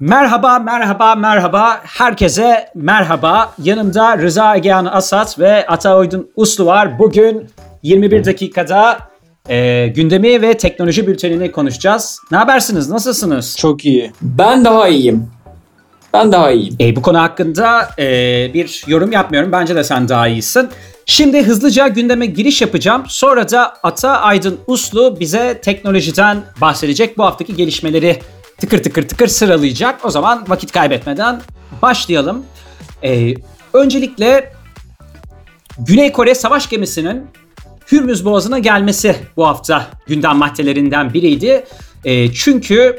Merhaba, merhaba, merhaba. Herkese merhaba. Yanımda Rıza Egehan Asat ve Ata Oydun Uslu var. Bugün 21 dakikada e, gündemi ve teknoloji bültenini konuşacağız. Ne habersiniz? Nasılsınız? Çok iyi. Ben daha iyiyim. Ben daha iyiyim. E, bu konu hakkında e, bir yorum yapmıyorum. Bence de sen daha iyisin. Şimdi hızlıca gündeme giriş yapacağım. Sonra da Ata Aydın Uslu bize teknolojiden bahsedecek. Bu haftaki gelişmeleri tıkır tıkır tıkır sıralayacak. O zaman vakit kaybetmeden başlayalım. Ee, öncelikle Güney Kore savaş gemisinin Hürmüz Boğazı'na gelmesi bu hafta gündem maddelerinden biriydi. Ee, çünkü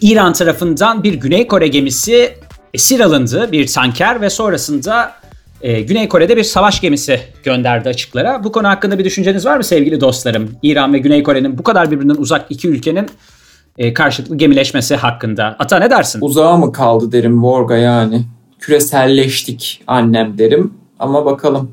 İran tarafından bir Güney Kore gemisi esir alındı, bir tanker ve sonrasında e, Güney Kore'de bir savaş gemisi gönderdi açıklara. Bu konu hakkında bir düşünceniz var mı sevgili dostlarım? İran ve Güney Kore'nin bu kadar birbirinden uzak iki ülkenin e, karşılıklı gemileşmesi hakkında. Ata ne dersin? Uzağa mı kaldı derim Vorga yani. Küreselleştik annem derim. Ama bakalım.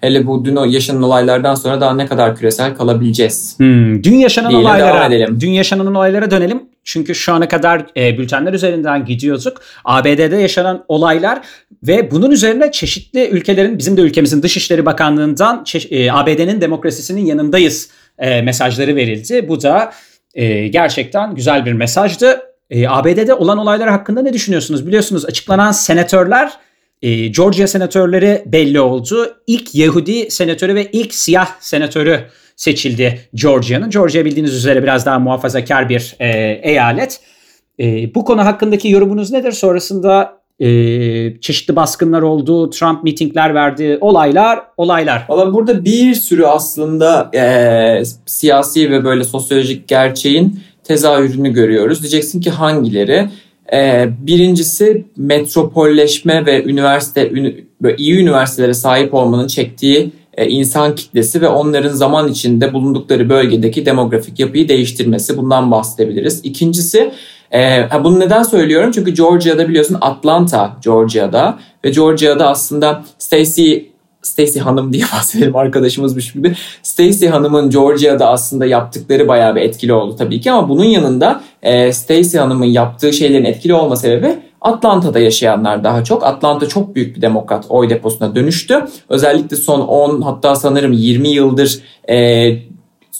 Hele bu dün yaşanan olaylardan sonra daha ne kadar küresel kalabileceğiz. Hmm, dün yaşanan Diyelim, olaylara, dün yaşanan olaylara dönelim. Çünkü şu ana kadar e, bültenler üzerinden gidiyorduk. ABD'de yaşanan olaylar ve bunun üzerine çeşitli ülkelerin, bizim de ülkemizin Dışişleri Bakanlığı'ndan e, ABD'nin demokrasisinin yanındayız e, mesajları verildi. Bu da e, gerçekten güzel bir mesajdı. E, ABD'de olan olaylar hakkında ne düşünüyorsunuz? Biliyorsunuz açıklanan senatörler e, Georgia senatörleri belli oldu. İlk Yahudi senatörü ve ilk siyah senatörü seçildi Georgia'nın. Georgia bildiğiniz üzere biraz daha muhafazakar bir e, eyalet. E, bu konu hakkındaki yorumunuz nedir? Sonrasında e, çeşitli baskınlar oldu, Trump mitingler verdi, olaylar, olaylar. Valla burada bir sürü aslında e, siyasi ve böyle sosyolojik gerçeğin tezahürünü görüyoruz. Diyeceksin ki hangileri? E, birincisi metropolleşme ve üniversite iyi üniversitelere sahip olmanın çektiği e, insan kitlesi ve onların zaman içinde bulundukları bölgedeki demografik yapıyı değiştirmesi. Bundan bahsedebiliriz. İkincisi e, bunu neden söylüyorum? Çünkü Georgia'da biliyorsun Atlanta, Georgia'da ve Georgia'da aslında Stacey Stacey Hanım diye bahsedelim arkadaşımızmış gibi. Stacey Hanım'ın Georgia'da aslında yaptıkları bayağı bir etkili oldu tabii ki ama bunun yanında e, Stacey Hanım'ın yaptığı şeylerin etkili olma sebebi Atlanta'da yaşayanlar daha çok. Atlanta çok büyük bir demokrat oy deposuna dönüştü. Özellikle son 10 hatta sanırım 20 yıldır e,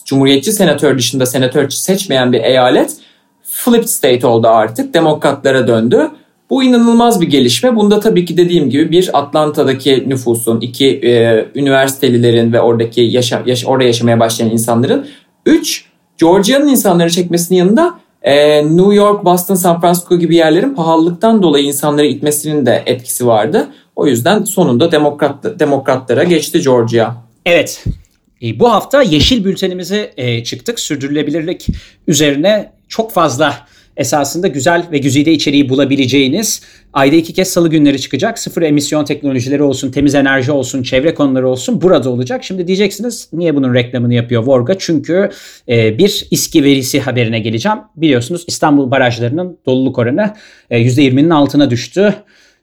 Cumhuriyetçi senatör dışında senatör seçmeyen bir eyalet flip state oldu artık. Demokratlara döndü. Bu inanılmaz bir gelişme. Bunda tabii ki dediğim gibi bir Atlanta'daki nüfusun, iki e, üniversitelilerin ve oradaki yaşa, yaş, orada yaşamaya başlayan insanların, üç Georgia'nın insanları çekmesinin yanında e, New York, Boston, San Francisco gibi yerlerin pahalılıktan dolayı insanları itmesinin de etkisi vardı. O yüzden sonunda demokrat, demokratlara geçti Georgia. Evet. E, bu hafta Yeşil Bültenimize e, çıktık. Sürdürülebilirlik üzerine çok fazla esasında güzel ve güzide içeriği bulabileceğiniz ayda iki kez salı günleri çıkacak. Sıfır emisyon teknolojileri olsun, temiz enerji olsun, çevre konuları olsun burada olacak. Şimdi diyeceksiniz niye bunun reklamını yapıyor Vorga? Çünkü e, bir İSKİ verisi haberine geleceğim. Biliyorsunuz İstanbul barajlarının doluluk oranı e, %20'nin altına düştü.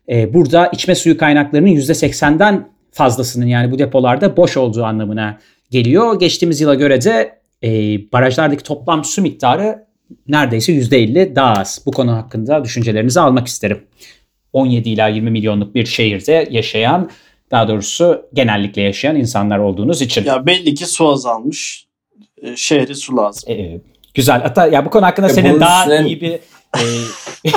E, burada içme suyu kaynaklarının %80'den fazlasının yani bu depolarda boş olduğu anlamına geliyor. Geçtiğimiz yıla göre de e, barajlardaki toplam su miktarı neredeyse %50 daha az. Bu konu hakkında düşüncelerinizi almak isterim. 17 ila 20 milyonluk bir şehirde yaşayan daha doğrusu genellikle yaşayan insanlar olduğunuz için. Ya belli ki su azalmış. E, şehri su lazım. Ee, güzel. Hatta ya bu konu hakkında Ya senin daha üstüne- iyi bir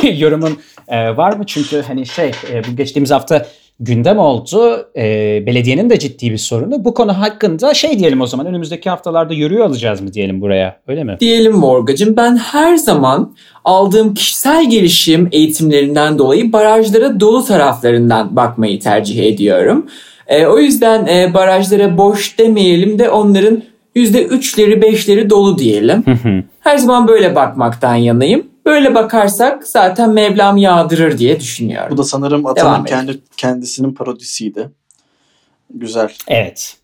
e, yorumun e, var mı? Çünkü hani şey e, bu geçtiğimiz hafta gündem oldu. E, belediyenin de ciddi bir sorunu. Bu konu hakkında şey diyelim o zaman önümüzdeki haftalarda yürüyor alacağız mı diyelim buraya öyle mi? Diyelim Morgacığım ben her zaman aldığım kişisel gelişim eğitimlerinden dolayı barajlara dolu taraflarından bakmayı tercih ediyorum. E, o yüzden e, barajlara boş demeyelim de onların %3'leri 5'leri dolu diyelim. Her zaman böyle bakmaktan yanayım. Böyle bakarsak zaten Mevlam yağdırır diye düşünüyorum. Bu da sanırım Atan'ın kendi kendisinin parodisiydi. Güzel. Evet.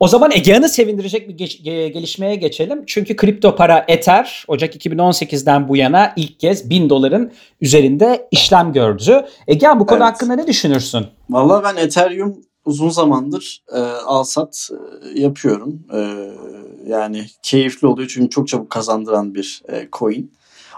O zaman Egehan'ı sevindirecek bir geç- ge- gelişmeye geçelim. Çünkü kripto para Ether Ocak 2018'den bu yana ilk kez 1000 doların üzerinde işlem gördü. Egehan bu konu Evet. hakkında ne düşünürsün? Vallahi ben Ethereum uzun zamandır e, alsat e, yapıyorum. E, yani keyifli oluyor çünkü çok çabuk kazandıran bir e, coin.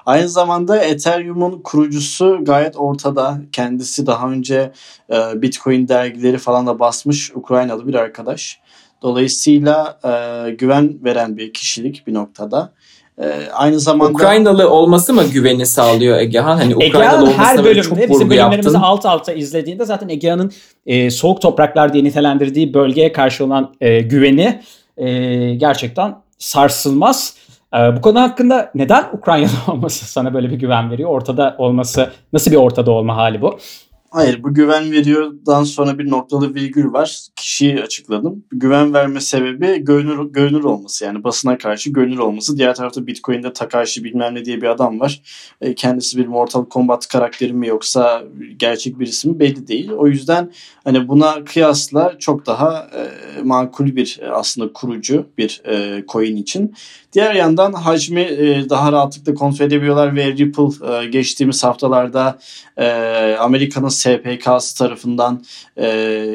Aynı zamanda Ethereum'un kurucusu gayet ortada. Kendisi daha önce e, Bitcoin dergileri falan da basmış Ukraynalı bir arkadaş. Dolayısıyla e, güven veren bir kişilik bir noktada. E, aynı zamanda Ukraynalı olması mı güveni sağlıyor Egehan? Hani Ukraynalı Egehan her böyle çok bölümde bizim bölümlerimizi yaptın. alt alta izlediğinde zaten Egehan'ın e, soğuk topraklar diye nitelendirdiği bölgeye karşı olan e, güveni e, gerçekten sarsılmaz. E, bu konu hakkında neden Ukraynalı olması sana böyle bir güven veriyor? Ortada olması nasıl bir ortada olma hali bu? Hayır bu güven veriyordan sonra bir noktalı virgül var. Kişiyi açıkladım. Güven verme sebebi görünür, görünür olması yani basına karşı görünür olması. Diğer tarafta Bitcoin'de Takashi bilmem ne diye bir adam var. E, kendisi bir Mortal Kombat karakteri mi yoksa gerçek birisi mi belli değil. O yüzden hani buna kıyasla çok daha e, makul bir e, aslında kurucu bir e, coin için. Diğer yandan hacmi e, daha rahatlıkla kontrol edebiliyorlar ve Ripple e, geçtiğimiz haftalarda e, Amerika'nın SPK'sı tarafından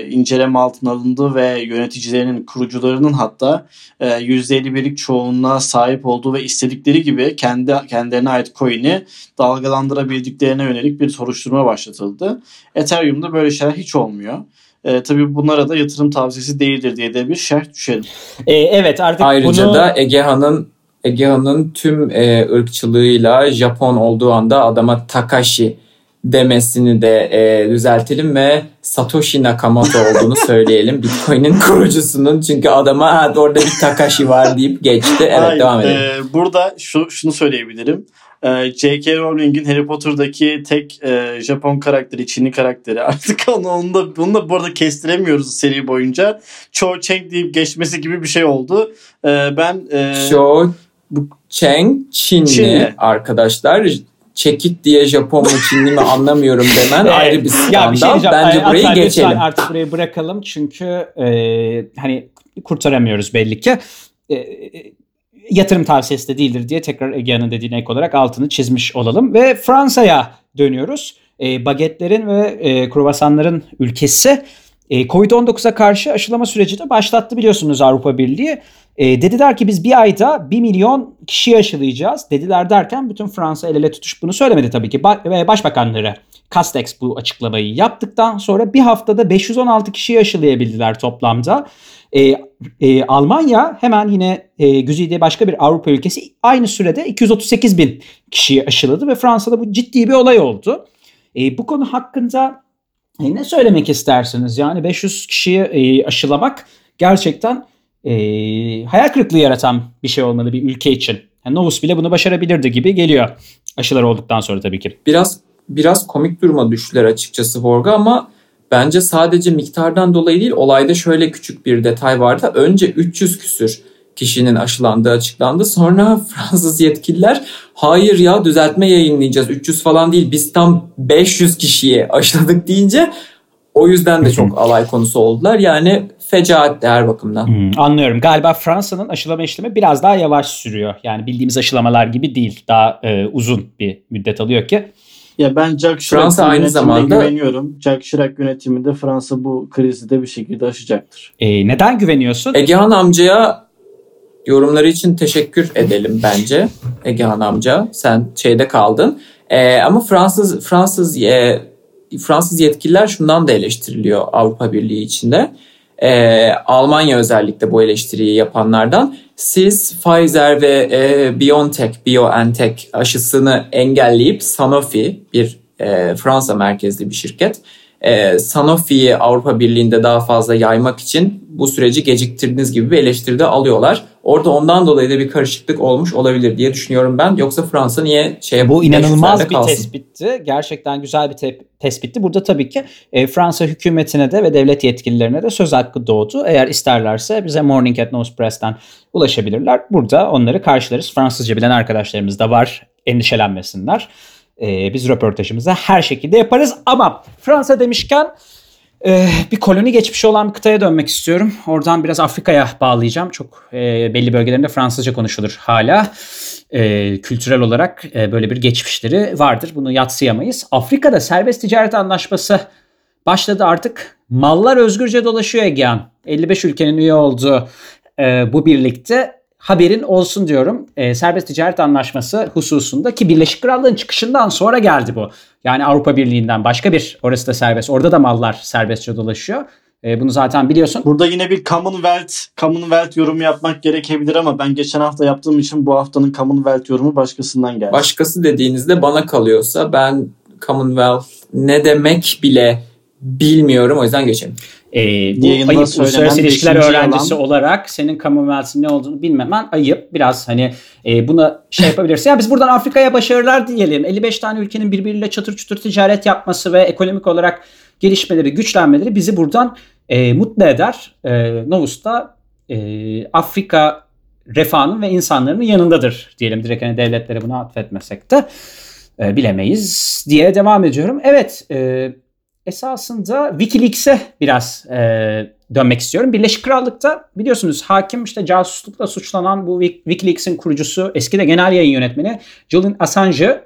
inceleme altına alındı ve yöneticilerinin, kurucularının hatta e, %51'lik çoğunluğa sahip olduğu ve istedikleri gibi kendi kendilerine ait coin'i dalgalandırabildiklerine yönelik bir soruşturma başlatıldı. Ethereum'da böyle şeyler hiç olmuyor. E, tabii bunlara da yatırım tavsiyesi değildir diye de bir şerh düşelim. E, evet artık Ayrıca bunu... da Egehan'ın Egehan'ın tüm e, ırkçılığıyla Japon olduğu anda adama Takashi demesini de e, düzeltelim ve Satoshi Nakamoto olduğunu söyleyelim. Bitcoin'in kurucusunun çünkü adama ha, orada bir Takashi var deyip geçti. Evet Hayır, devam edelim. e, burada şu şunu söyleyebilirim. E, J.K. Rowling'in Harry Potter'daki tek e, Japon karakteri, Çinli karakteri. Artık onu, onu da, bunu da bu arada kestiremiyoruz seri boyunca. Cho Cheng deyip geçmesi gibi bir şey oldu. E, ben e, Cho Cheng Çinli, Çinli. arkadaşlar. Çekit diye Japon mu Çinli mi anlamıyorum demen Evet. ayrı bir skandal. Ya bir şey diyeceğim. Bence Ay, burayı lütfen geçelim. Artık burayı bırakalım çünkü e, hani kurtaramıyoruz belli ki. E, e, yatırım tavsiyesi de değildir diye tekrar Ege'nin dediğine ek olarak altını çizmiş olalım. Ve Fransa'ya dönüyoruz. E, bagetlerin ve e, kruvasanların ülkesi e, Covid-19'a karşı aşılama sürecini başlattı biliyorsunuz Avrupa Birliği. E, dediler ki biz bir ayda 1 milyon kişiyi aşılayacağız. Dediler derken bütün Fransa el ele tutuşup bunu söylemedi tabii ki. Ba- başbakanları Castex bu açıklamayı yaptıktan sonra bir haftada 516 kişiyi aşılayabildiler toplamda. E, e, Almanya hemen yine e, güzide başka bir Avrupa ülkesi aynı sürede 238 bin kişiyi aşıladı ve Fransa'da bu ciddi bir olay oldu. E, bu konu hakkında e, ne söylemek istersiniz? Yani 500 kişiyi e, aşılamak gerçekten e, hayal kırıklığı yaratan bir şey olmalı bir ülke için. Yani Novus bile bunu başarabilirdi gibi geliyor. Aşılar olduktan sonra tabii ki. biraz biraz komik duruma düştüler açıkçası Borga ama bence sadece miktardan dolayı değil olayda şöyle küçük bir detay vardı. Önce 300 küsür kişinin aşılandığı açıklandı. Sonra Fransız yetkililer hayır ya düzeltme yayınlayacağız 300 falan değil biz tam 500 kişiye aşıladık deyince o yüzden de çok alay konusu oldular. Yani fecaat her bakımdan. Hmm, anlıyorum. Galiba Fransa'nın aşılama işlemi biraz daha yavaş sürüyor. Yani bildiğimiz aşılamalar gibi değil. Daha e, uzun bir müddet alıyor ki. Ya ben Jacques Chirac Fransa aynı zamanda- güveniyorum. Jacques Chirac yönetiminde Fransa bu krizi de bir şekilde aşacaktır. E, neden güveniyorsun? Egehan amcaya yorumları için teşekkür edelim bence. Egehan amca sen şeyde kaldın. Ee, ama Fransız Fransız e, Fransız yetkililer şundan da eleştiriliyor Avrupa Birliği içinde. Ee, Almanya özellikle bu eleştiriyi yapanlardan. Siz Pfizer ve e, BioNTech, BioNTech aşısını engelleyip Sanofi bir e, Fransa merkezli bir şirket e, Sanofi'yi Avrupa Birliği'nde daha fazla yaymak için bu süreci geciktirdiniz gibi bir eleştiride alıyorlar. Orada ondan dolayı da bir karışıklık olmuş olabilir diye düşünüyorum ben. Yoksa Fransa niye şey Bu inanılmaz 500'lerde bir kalsın? tespitti. Gerçekten güzel bir te- tespitti. Burada tabii ki e, Fransa hükümetine de ve devlet yetkililerine de söz hakkı doğdu. Eğer isterlerse bize Morning at Nose Press'ten ulaşabilirler. Burada onları karşılarız. Fransızca bilen arkadaşlarımız da var. Endişelenmesinler. E, biz röportajımızı her şekilde yaparız. Ama Fransa demişken e, bir koloni geçmişi olan bir kıtaya dönmek istiyorum. Oradan biraz Afrika'ya bağlayacağım. Çok e, belli bölgelerinde Fransızca konuşulur hala. E, kültürel olarak e, böyle bir geçmişleri vardır. Bunu yatsıyamayız. Afrika'da serbest ticaret anlaşması başladı artık. Mallar özgürce dolaşıyor Egehan. 55 ülkenin üye olduğu e, bu birlikte haberin olsun diyorum. E, serbest ticaret anlaşması hususunda ki Birleşik Krallığın çıkışından sonra geldi bu. Yani Avrupa Birliği'nden başka bir orası da serbest. Orada da mallar serbestçe dolaşıyor. E, bunu zaten biliyorsun. Burada yine bir Commonwealth, Commonwealth yorumu yapmak gerekebilir ama ben geçen hafta yaptığım için bu haftanın Commonwealth yorumu başkasından geldi. Başkası dediğinizde bana kalıyorsa ben Commonwealth ne demek bile bilmiyorum o yüzden geçelim. E, bu Yayında ayıp uluslararası ilişkiler öğrencisi yalan. olarak senin Commonwealth'in ne olduğunu bilmemen ayıp. Biraz hani e, buna şey yapabilirsin. Ya biz buradan Afrika'ya başarılar diyelim. 55 tane ülkenin birbiriyle çatır çutur ticaret yapması ve ekonomik olarak gelişmeleri, güçlenmeleri bizi buradan e, mutlu eder. E, Novus da e, Afrika refahının ve insanların yanındadır diyelim. Direkt hani devletlere bunu atfetmesek de e, bilemeyiz diye devam ediyorum. Evet, e, esasında Wikileaks'e biraz e, dönmek istiyorum. Birleşik Krallık'ta biliyorsunuz hakim işte casuslukla suçlanan bu Wik- Wikileaks'in kurucusu eski de genel yayın yönetmeni Julian Assange'ı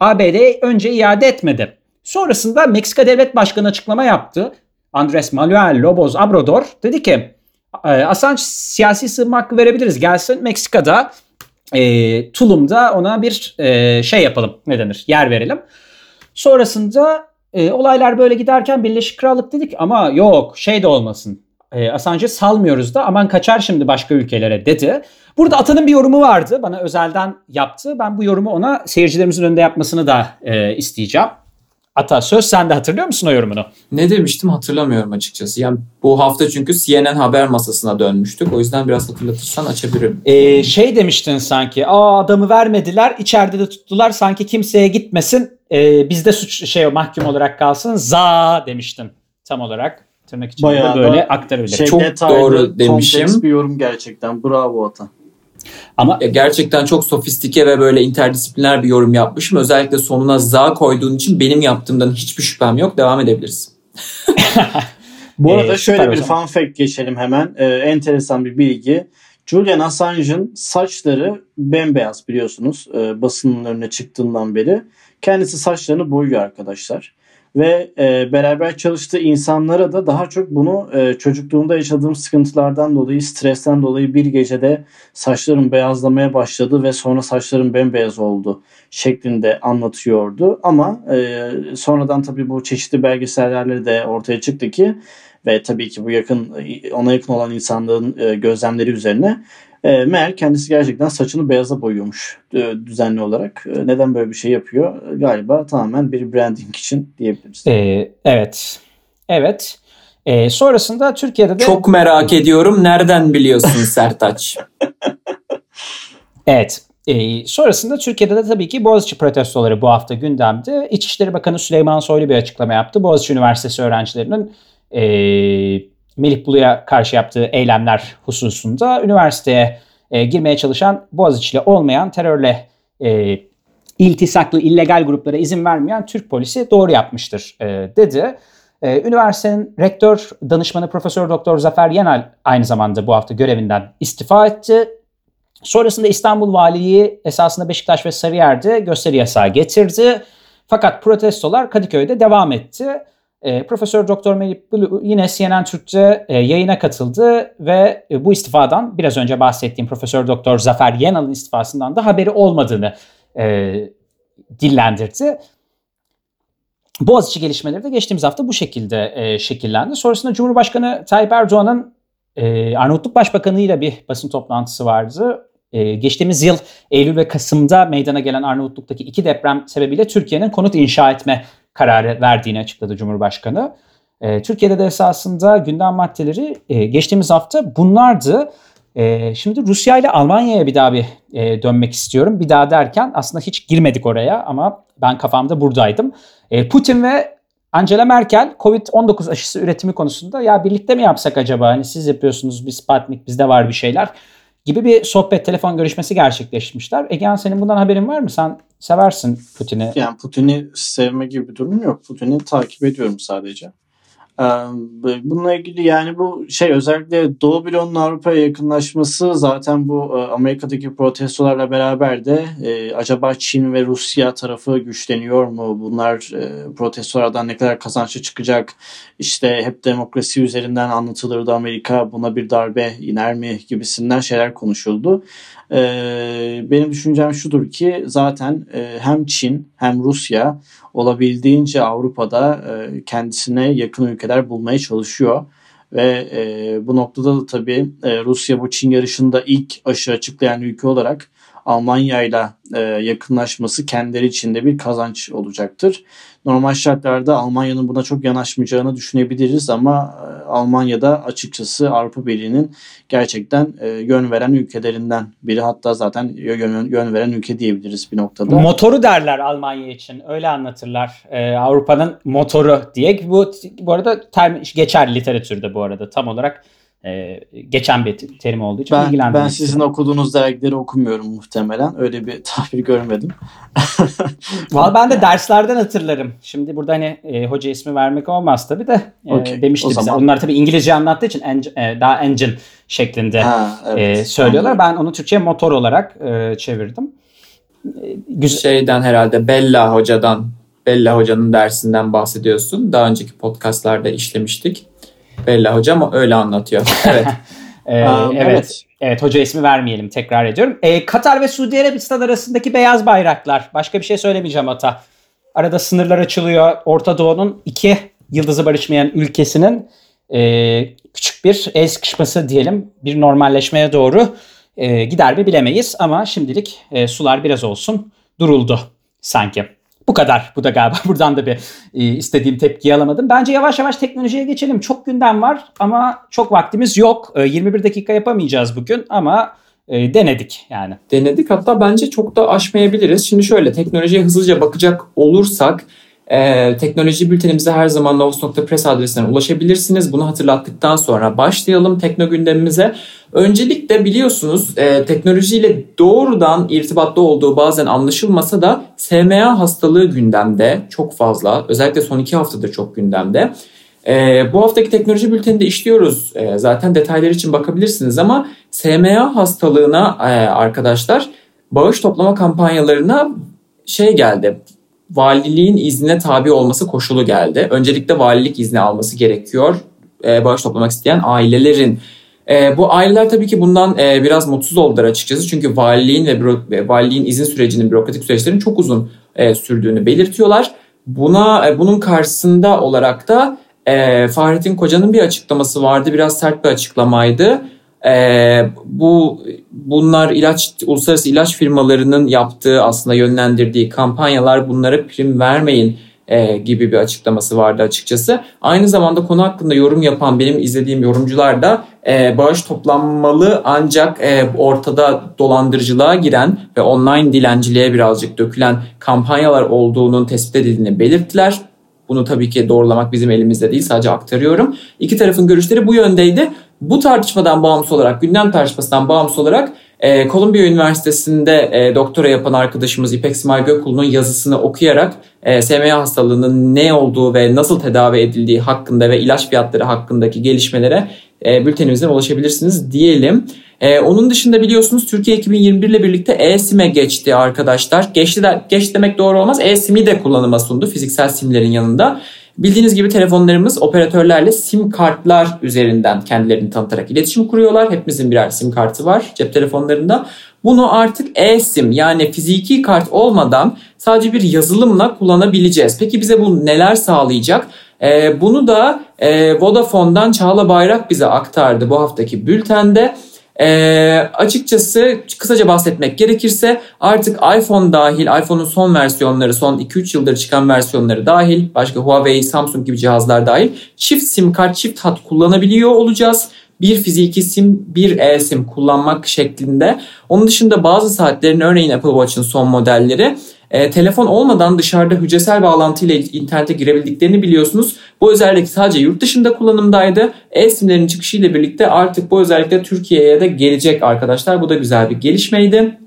ABD'ye önce iade etmedi. Sonrasında Meksika Devlet Başkanı açıklama yaptı. Andres Manuel Lobos Obrador dedi ki "E, Assange siyasi sığınma hakkı verebiliriz. Gelsin Meksika'da e, Tulum'da ona bir e, şey yapalım ne denir yer verelim. Sonrasında e, olaylar böyle giderken Birleşik Krallık dedik ama yok şey de olmasın. E, Assange'ı salmıyoruz da aman kaçar şimdi başka ülkelere dedi. Burada Atan'ın bir yorumu vardı bana özelden yaptı. Ben bu yorumu ona seyircilerimizin önünde yapmasını da e, isteyeceğim. Ata söz sende hatırlıyor musun o yorumunu? Ne demiştim hatırlamıyorum açıkçası. Yani bu hafta çünkü CNN haber masasına dönmüştük. O yüzden biraz hatırlatırsan açabilirim. E, şey demiştin sanki aa adamı vermediler içeride de tuttular sanki kimseye gitmesin e, bizde suç şey mahkum olarak kalsın za demiştin tam olarak tırnak içinde Bayağı böyle aktarabilirim. Şey, Çok detaylı, doğru demişim. bir yorum gerçekten. Bravo Ata. Ama Ya gerçekten çok sofistike ve böyle interdisipliner bir yorum yapmışım. Özellikle sonuna za koyduğun için benim yaptığımdan hiçbir şüphem yok. Devam edebiliriz. Bu Ee, arada süper şöyle bir fun fact geçelim hemen. Ee, enteresan bir bilgi. Julian Assange'ın saçları bembeyaz biliyorsunuz e, basının önüne çıktığından beri. Kendisi saçlarını boyuyor arkadaşlar. Ve e, beraber çalıştığı insanlara da daha çok bunu e, çocukluğumda yaşadığım sıkıntılardan dolayı, stresten dolayı bir gecede saçlarım beyazlamaya başladı ve sonra saçlarım bembeyaz oldu şeklinde anlatıyordu. Ama e, sonradan tabii bu çeşitli belgesellerle de ortaya çıktı ki ve tabii ki bu yakın ona yakın olan insanların e, gözlemleri üzerine e, meğer kendisi gerçekten saçını beyaza boyuyormuş e, düzenli olarak. E, neden böyle bir şey yapıyor? E, Galiba tamamen bir branding için diyebiliriz. e, evet evet E, sonrasında Türkiye'de de Çok merak ediyorum. Nereden biliyorsun Sertaç? Evet. Ee, sonrasında Türkiye'de de tabii ki Boğaziçi protestoları bu hafta gündemde. İçişleri Bakanı Süleyman Soylu bir açıklama yaptı. Boğaziçi Üniversitesi öğrencilerinin e, Melih Bulu'ya karşı yaptığı eylemler hususunda üniversiteye e, girmeye çalışan Boğaziçi'li olmayan terörle e, iltisaklı illegal gruplara izin vermeyen Türk polisi doğru yapmıştır e, dedi. E, üniversitenin rektör danışmanı Profesör Doktor Zafer Yenal aynı zamanda bu hafta görevinden istifa etti. Sonrasında İstanbul Valiliği esasında Beşiktaş ve Sarıyer'de gösteri yasağı getirdi. Fakat protestolar Kadıköy'de devam etti. E, Profesör Doktor Melih Bulu yine CNN Türk'te e, yayına katıldı ve e, bu istifadan biraz önce bahsettiğim Profesör Doktor Zafer Yenal'ın istifasından da haberi olmadığını e, dillendirdi. Boğaziçi gelişmeleri de geçtiğimiz hafta bu şekilde e, şekillendi. Sonrasında Cumhurbaşkanı Tayyip Erdoğan'ın e, Arnavutluk Başbakanı ile bir basın toplantısı vardı. E, geçtiğimiz yıl Eylül ve Kasım'da meydana gelen Arnavutluk'taki iki deprem sebebiyle Türkiye'nin konut inşa etme kararı verdiğini açıkladı Cumhurbaşkanı. E, Türkiye'de de esasında gündem maddeleri e, geçtiğimiz hafta bunlardı. E, şimdi Rusya ile Almanya'ya bir daha bir e, dönmek istiyorum. Bir daha derken aslında hiç girmedik oraya ama ben kafamda buradaydım. E, Putin ve Angela Merkel Covid-19 aşısı üretimi konusunda ya birlikte mi yapsak acaba? Hani siz yapıyorsunuz, biz Sputnik, bizde var bir şeyler gibi bir sohbet, telefon görüşmesi gerçekleştirmişler. Egehan senin bundan haberin var mı? Sen seversin Putin'i. Yani Putin'i sevme gibi bir durum yok. Putin'i takip ediyorum sadece. Bununla ilgili yani bu şey özellikle Doğu bloğunun Avrupa'ya yakınlaşması zaten bu Amerika'daki protestolarla beraber de acaba Çin ve Rusya tarafı güçleniyor mu? Bunlar protestolardan ne kadar kazançlı çıkacak? İşte hep demokrasi üzerinden anlatılırdı Amerika buna bir darbe iner mi gibisinden şeyler konuşuldu. Benim düşüncem şudur ki zaten hem Çin hem Rusya olabildiğince Avrupa'da kendisine yakın ülkeler bulmaya çalışıyor. Ve bu noktada da tabii Rusya bu Çin yarışında ilk aşı açıklayan ülke olarak Almanya ile yakınlaşması kendileri için de bir kazanç olacaktır. Normal şartlarda Almanya'nın buna çok yanaşmayacağını düşünebiliriz ama e, Almanya'da açıkçası Avrupa Birliği'nin gerçekten e, yön veren ülkelerinden biri hatta zaten yön, yön veren ülke diyebiliriz bir noktada. Motoru derler Almanya için öyle anlatırlar ee, Avrupa'nın motoru diye bu bu arada term geçer literatürde bu arada tam olarak e, geçen bir terim olduğu için ben, Ben sizin okuduğunuz dergileri okumuyorum muhtemelen. Öyle bir tabir görmedim. Valla ben de derslerden hatırlarım. Şimdi burada hani e, hoca ismi vermek olmaz tabii de e, okay. demişti bize. Zaman... Bunlar tabii İngilizce anlattığı için engine, e, daha engine şeklinde ha, evet. e, söylüyorlar. Anladım. Ben onu Türkçe'ye motor olarak e, çevirdim. E, güzel. Şeyden herhalde Bella hocadan Bella hocanın dersinden bahsediyorsun. Daha önceki podcastlarda işlemiştik. Bella hocam öyle anlatıyor. Evet. ee, um, evet. evet. Evet hoca ismi vermeyelim tekrar ediyorum. Ee, Katar ve Suudi Arabistan arasındaki beyaz bayraklar. Başka bir şey söylemeyeceğim ata. Arada sınırlar açılıyor. Orta Doğu'nun iki yıldızı barışmayan ülkesinin e, küçük bir el sıkışması diyelim. Bir normalleşmeye doğru e, gider mi bilemeyiz. Ama şimdilik e, sular biraz olsun duruldu sanki. Bu kadar. Bu da galiba buradan da bir e, istediğim tepkiyi alamadım. Bence yavaş yavaş teknolojiye geçelim. Çok gündem var ama çok vaktimiz yok. E, 21 dakika yapamayacağız bugün ama e, denedik yani. Denedik hatta bence çok da aşmayabiliriz. Şimdi şöyle teknolojiye hızlıca bakacak olursak ee, teknoloji bültenimize her zaman novus.press adresinden ulaşabilirsiniz. Bunu hatırlattıktan sonra başlayalım tekno gündemimize. Öncelikle biliyorsunuz e, teknolojiyle doğrudan irtibatta olduğu bazen anlaşılmasa da SMA hastalığı gündemde çok fazla. Özellikle son iki haftadır çok gündemde. E, bu haftaki teknoloji bülteninde işliyoruz. E, zaten detaylar için bakabilirsiniz ama SMA hastalığına e, arkadaşlar bağış toplama kampanyalarına şey geldi valiliğin iznine tabi olması koşulu geldi. Öncelikle valilik izni alması gerekiyor e, bağış toplamak isteyen ailelerin. E, bu aileler tabii ki bundan e, biraz mutsuz oldular açıkçası. Çünkü valiliğin ve büro, valiliğin izin sürecinin, bürokratik süreçlerin çok uzun e, sürdüğünü belirtiyorlar. Buna e, Bunun karşısında olarak da e, Fahrettin Koca'nın bir açıklaması vardı. Biraz sert bir açıklamaydı. E, bu bunlar ilaç uluslararası ilaç firmalarının yaptığı aslında yönlendirdiği kampanyalar bunlara prim vermeyin e, gibi bir açıklaması vardı açıkçası. Aynı zamanda konu hakkında yorum yapan benim izlediğim yorumcular da e, bağış toplanmalı ancak e, ortada dolandırıcılığa giren ve online dilenciliğe birazcık dökülen kampanyalar olduğunun tespit edildiğini belirttiler. Bunu tabii ki doğrulamak bizim elimizde değil sadece aktarıyorum. İki tarafın görüşleri bu yöndeydi. Bu tartışmadan bağımsız olarak, gündem tartışmasından bağımsız olarak e, Columbia Üniversitesi'nde e, doktora yapan arkadaşımız İpek Simay Gökulu'nun yazısını okuyarak e, SMA hastalığının ne olduğu ve nasıl tedavi edildiği hakkında ve ilaç fiyatları hakkındaki gelişmelere e, bültenimizden ulaşabilirsiniz diyelim. E, onun dışında biliyorsunuz Türkiye 2021 ile birlikte e-SIM'e geçti arkadaşlar. Geçti de, geç demek doğru olmaz. E-SIM'i de kullanıma sundu fiziksel SIM'lerin yanında. Bildiğiniz gibi telefonlarımız operatörlerle sim kartlar üzerinden kendilerini tanıtarak iletişim kuruyorlar. Hepimizin birer sim kartı var cep telefonlarında. Bunu artık e-sim yani fiziki kart olmadan sadece bir yazılımla kullanabileceğiz. Peki bize bu neler sağlayacak? Ee, bunu da e, Vodafone'dan Çağla Bayrak bize aktardı bu haftaki bültende. E, açıkçası kısaca bahsetmek gerekirse artık iPhone dahil, iPhone'un son versiyonları, son 2-3 yıldır çıkan versiyonları dahil, başka Huawei, Samsung gibi cihazlar dahil çift sim kart, çift hat kullanabiliyor olacağız bir fiziki sim, bir e-sim kullanmak şeklinde. Onun dışında bazı saatlerin örneğin Apple Watch'ın son modelleri e, telefon olmadan dışarıda hücresel bağlantıyla internete girebildiklerini biliyorsunuz. Bu özellik sadece yurt dışında kullanımdaydı. E-simlerin çıkışıyla birlikte artık bu özellikle Türkiye'ye de gelecek arkadaşlar. Bu da güzel bir gelişmeydi.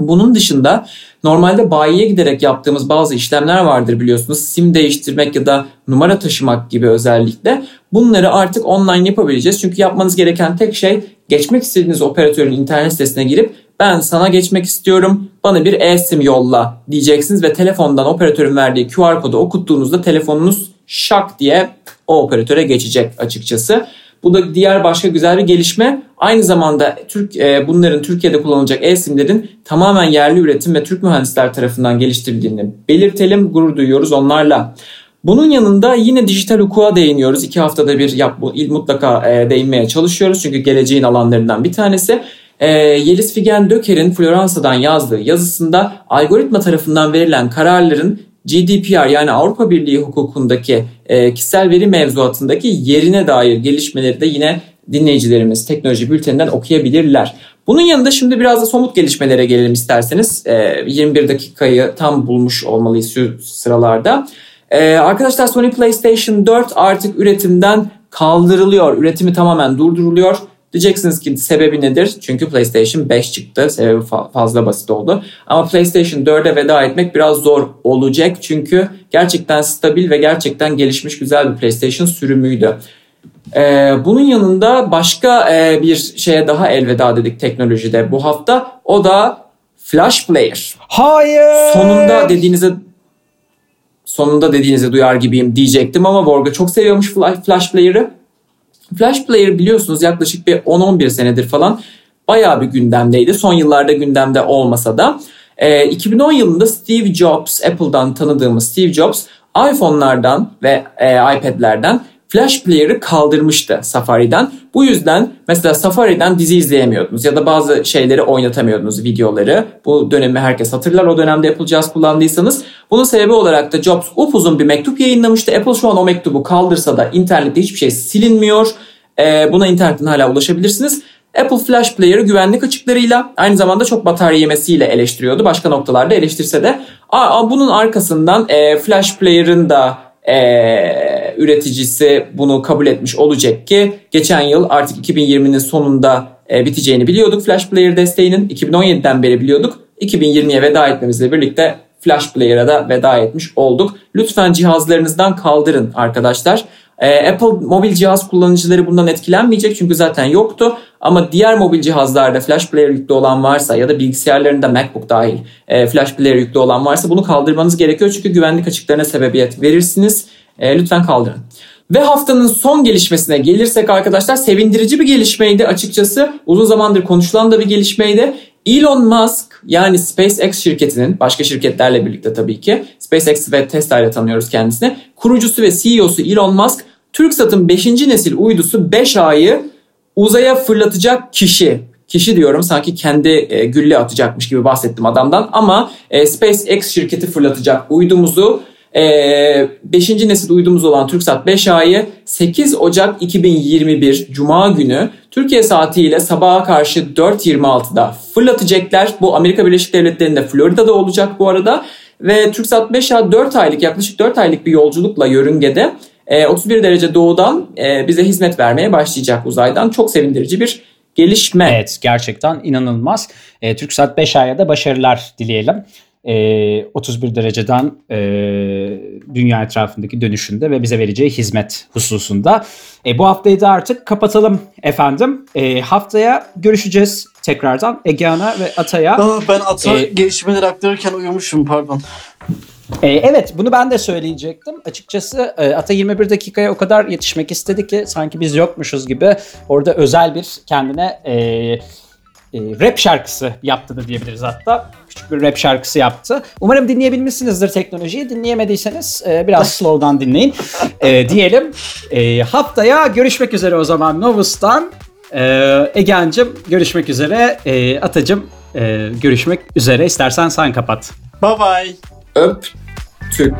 Bunun dışında normalde bayiye giderek yaptığımız bazı işlemler vardır biliyorsunuz. Sim değiştirmek ya da numara taşımak gibi özellikle. Bunları artık online yapabileceğiz. Çünkü yapmanız gereken tek şey geçmek istediğiniz operatörün internet sitesine girip ben sana geçmek istiyorum bana bir e-sim yolla diyeceksiniz ve telefondan operatörün verdiği QR kodu okuttuğunuzda telefonunuz şak diye o operatöre geçecek açıkçası. Bu da diğer başka güzel bir gelişme. Aynı zamanda Türk e, bunların Türkiye'de kullanılacak e-simlerin tamamen yerli üretim ve Türk mühendisler tarafından geliştirildiğini belirtelim. Gurur duyuyoruz onlarla. Bunun yanında yine dijital hukuka değiniyoruz. İki haftada bir yap, mutlaka e, değinmeye çalışıyoruz. Çünkü geleceğin alanlarından bir tanesi. E, Yeliz Figen Döker'in Floransa'dan yazdığı yazısında algoritma tarafından verilen kararların GDPR yani Avrupa Birliği hukukundaki e, kişisel veri mevzuatındaki yerine dair gelişmeleri de yine dinleyicilerimiz teknoloji bülteninden okuyabilirler. Bunun yanında şimdi biraz da somut gelişmelere gelelim isterseniz. E, 21 dakikayı tam bulmuş olmalıyız şu sıralarda. E, arkadaşlar Sony PlayStation 4 artık üretimden kaldırılıyor. Üretimi tamamen durduruluyor. Diyeceksiniz ki sebebi nedir? Çünkü PlayStation 5 çıktı. Sebebi fazla basit oldu. Ama PlayStation 4'e veda etmek biraz zor olacak. Çünkü gerçekten stabil ve gerçekten gelişmiş güzel bir PlayStation sürümüydü. Ee, bunun yanında başka e, bir şeye daha elveda dedik teknolojide bu hafta. O da Flash Player. Hayır. Sonunda dediğinize sonunda dediğinizi duyar gibiyim diyecektim ama Borga çok seviyormuş Flash Player'ı. Flash Player biliyorsunuz yaklaşık bir 10-11 senedir falan bayağı bir gündemdeydi. Son yıllarda gündemde olmasa da. E, 2010 yılında Steve Jobs, Apple'dan tanıdığımız Steve Jobs iPhone'lardan ve e, iPad'lerden Flash Player'ı kaldırmıştı Safari'den. Bu yüzden mesela Safari'den dizi izleyemiyordunuz ya da bazı şeyleri oynatamıyordunuz videoları. Bu dönemi herkes hatırlar o dönemde Apple Jazz kullandıysanız. Bunun sebebi olarak da Jobs upuzun bir mektup yayınlamıştı. Apple şu an o mektubu kaldırsa da internette hiçbir şey silinmiyor. Ee, buna internetten hala ulaşabilirsiniz. Apple Flash Player'ı güvenlik açıklarıyla aynı zamanda çok batarya yemesiyle eleştiriyordu. Başka noktalarda eleştirse de. Aa, bunun arkasından e, Flash Player'ın da e, üreticisi bunu kabul etmiş olacak ki geçen yıl artık 2020'nin sonunda e, biteceğini biliyorduk Flash Player desteğinin. 2017'den beri biliyorduk. 2020'ye veda etmemizle birlikte Flash Player'a da veda etmiş olduk. Lütfen cihazlarınızdan kaldırın arkadaşlar. E, Apple mobil cihaz kullanıcıları bundan etkilenmeyecek çünkü zaten yoktu. Ama diğer mobil cihazlarda Flash Player yüklü olan varsa ya da bilgisayarlarında MacBook dahil e, Flash Player yüklü olan varsa bunu kaldırmanız gerekiyor. Çünkü güvenlik açıklarına sebebiyet verirsiniz. E, lütfen kaldırın. Ve haftanın son gelişmesine gelirsek arkadaşlar sevindirici bir gelişmeydi açıkçası. Uzun zamandır konuşulan da bir gelişmeydi. Elon Musk yani SpaceX şirketinin başka şirketlerle birlikte tabii ki SpaceX ve Tesla ile tanıyoruz kendisini. Kurucusu ve CEO'su Elon Musk TürkSat'ın 5. nesil uydusu 5A'yı uzaya fırlatacak kişi. Kişi diyorum sanki kendi e, gülle atacakmış gibi bahsettim adamdan ama e, SpaceX şirketi fırlatacak uydumuzu 5. E, nesil uydumuz olan TürkSat 5A'yı 8 Ocak 2021 Cuma günü Türkiye saatiyle sabaha karşı 4.26'da fırlatacaklar. Bu Amerika Birleşik Devletleri'nde Florida'da olacak bu arada. Ve TürkSat 5A 4 aylık yaklaşık 4 aylık bir yolculukla yörüngede 31 e, derece doğudan e, bize hizmet vermeye başlayacak uzaydan. Çok sevindirici bir gelişme. Evet gerçekten inanılmaz. E, TürkSat 5A'ya da başarılar dileyelim. 31 dereceden dünya etrafındaki dönüşünde ve bize vereceği hizmet hususunda. bu haftayı da artık kapatalım efendim. haftaya görüşeceğiz tekrardan Egehan'a ve Atay'a. Ben Ata ee, gelişmeleri aktarırken uyumuşum pardon. E, evet bunu ben de söyleyecektim. Açıkçası e, Ata 21 dakikaya o kadar yetişmek istedi ki sanki biz yokmuşuz gibi orada özel bir kendine e, e, rap şarkısı yaptı da diyebiliriz hatta. Küçük bir rap şarkısı yaptı. Umarım dinleyebilmişsinizdir teknolojiyi. Dinleyemediyseniz e, biraz slow'dan dinleyin e, diyelim. E, haftaya görüşmek üzere o zaman Novus'tan. E, Ege'ncim görüşmek üzere. E, Atacım e, görüşmek üzere. İstersen sen kapat. Bye bye öptük.